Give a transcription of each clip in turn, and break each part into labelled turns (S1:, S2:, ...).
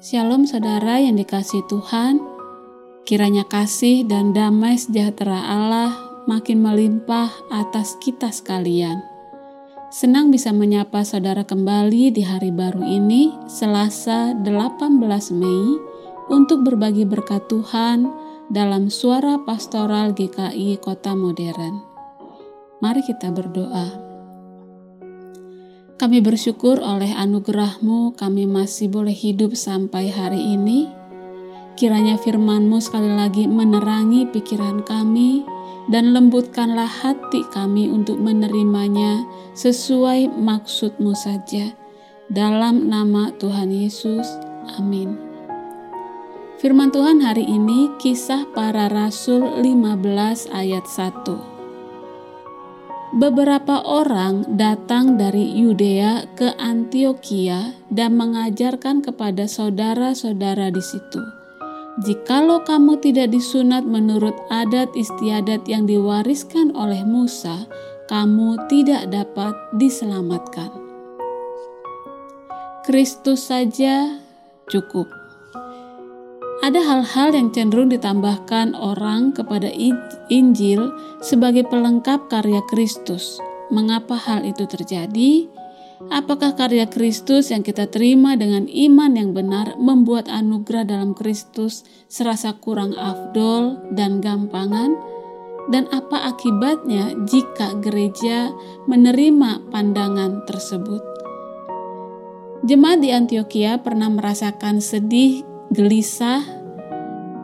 S1: Shalom saudara yang dikasih Tuhan, kiranya kasih dan damai sejahtera Allah makin melimpah atas kita sekalian. Senang bisa menyapa saudara kembali di hari baru ini, Selasa 18 Mei, untuk berbagi berkat Tuhan dalam suara pastoral GKI Kota Modern. Mari kita berdoa. Kami bersyukur oleh anugerahmu kami masih boleh hidup sampai hari ini. Kiranya firmanmu sekali lagi menerangi pikiran kami dan lembutkanlah hati kami untuk menerimanya sesuai maksudmu saja. Dalam nama Tuhan Yesus, amin. Firman Tuhan hari ini kisah para rasul 15 ayat 1 beberapa orang datang dari Yudea ke Antioquia dan mengajarkan kepada saudara-saudara di situ. Jikalau kamu tidak disunat menurut adat istiadat yang diwariskan oleh Musa, kamu tidak dapat diselamatkan. Kristus saja cukup. Ada hal-hal yang cenderung ditambahkan orang kepada Injil sebagai pelengkap karya Kristus. Mengapa hal itu terjadi? Apakah karya Kristus yang kita terima dengan iman yang benar membuat anugerah dalam Kristus serasa kurang afdol dan gampangan? Dan apa akibatnya jika gereja menerima pandangan tersebut? Jemaat di Antioquia pernah merasakan sedih, gelisah,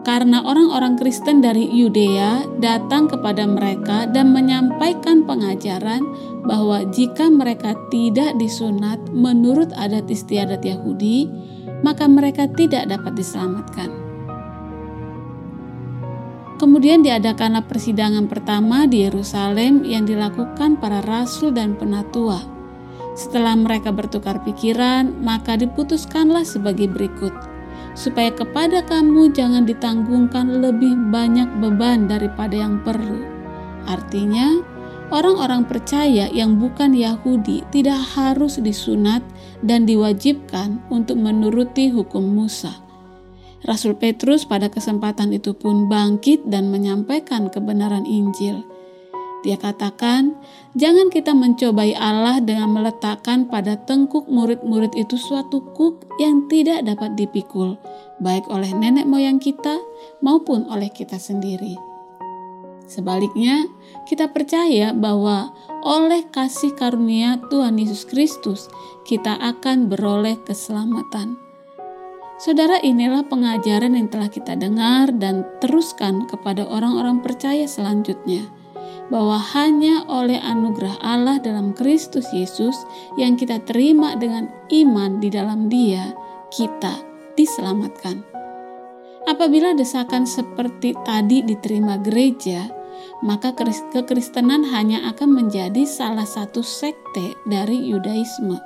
S1: karena orang-orang Kristen dari Yudea datang kepada mereka dan menyampaikan pengajaran bahwa jika mereka tidak disunat menurut adat istiadat Yahudi, maka mereka tidak dapat diselamatkan. Kemudian diadakanlah persidangan pertama di Yerusalem yang dilakukan para rasul dan penatua. Setelah mereka bertukar pikiran, maka diputuskanlah sebagai berikut supaya kepada kamu jangan ditanggungkan lebih banyak beban daripada yang perlu. Artinya, orang-orang percaya yang bukan Yahudi tidak harus disunat dan diwajibkan untuk menuruti hukum Musa. Rasul Petrus pada kesempatan itu pun bangkit dan menyampaikan kebenaran Injil. Dia katakan, jangan kita mencobai Allah dengan meletakkan pada tengkuk murid-murid itu suatu kuk yang tidak dapat dipikul, baik oleh nenek moyang kita maupun oleh kita sendiri. Sebaliknya, kita percaya bahwa oleh kasih karunia Tuhan Yesus Kristus, kita akan beroleh keselamatan. Saudara, inilah pengajaran yang telah kita dengar dan teruskan kepada orang-orang percaya selanjutnya bahwa hanya oleh anugerah Allah dalam Kristus Yesus yang kita terima dengan iman di dalam Dia, kita diselamatkan. Apabila desakan seperti tadi diterima gereja, maka kekristenan hanya akan menjadi salah satu sekte dari Yudaisme.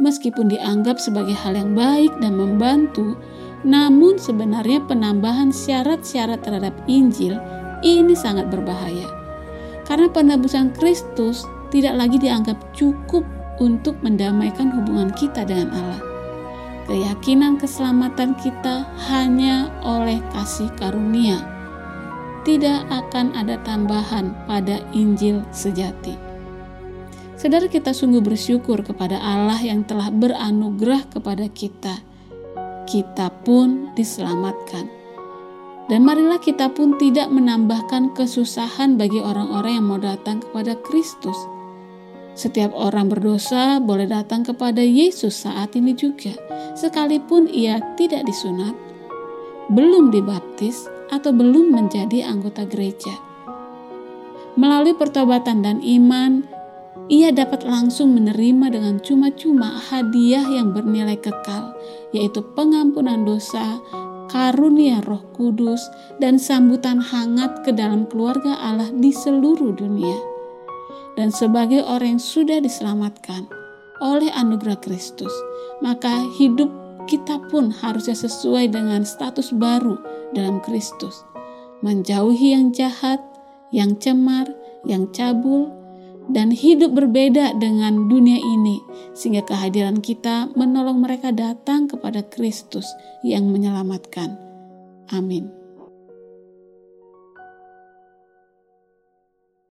S1: Meskipun dianggap sebagai hal yang baik dan membantu, namun sebenarnya penambahan syarat-syarat terhadap Injil ini sangat berbahaya karena penebusan Kristus tidak lagi dianggap cukup untuk mendamaikan hubungan kita dengan Allah. Keyakinan keselamatan kita hanya oleh kasih karunia. Tidak akan ada tambahan pada Injil sejati. Saudara kita sungguh bersyukur kepada Allah yang telah beranugerah kepada kita. Kita pun diselamatkan dan marilah kita pun tidak menambahkan kesusahan bagi orang-orang yang mau datang kepada Kristus. Setiap orang berdosa boleh datang kepada Yesus saat ini juga, sekalipun ia tidak disunat, belum dibaptis, atau belum menjadi anggota gereja. Melalui pertobatan dan iman, ia dapat langsung menerima dengan cuma-cuma hadiah yang bernilai kekal, yaitu pengampunan dosa, karunia Roh Kudus, dan sambutan hangat ke dalam keluarga Allah di seluruh dunia. Dan sebagai orang yang sudah diselamatkan oleh anugerah Kristus, maka hidup kita pun harusnya sesuai dengan status baru dalam Kristus, menjauhi yang jahat, yang cemar, yang cabul, dan hidup berbeda dengan dunia ini, sehingga kehadiran kita menolong mereka datang kepada Kristus yang menyelamatkan. Amin.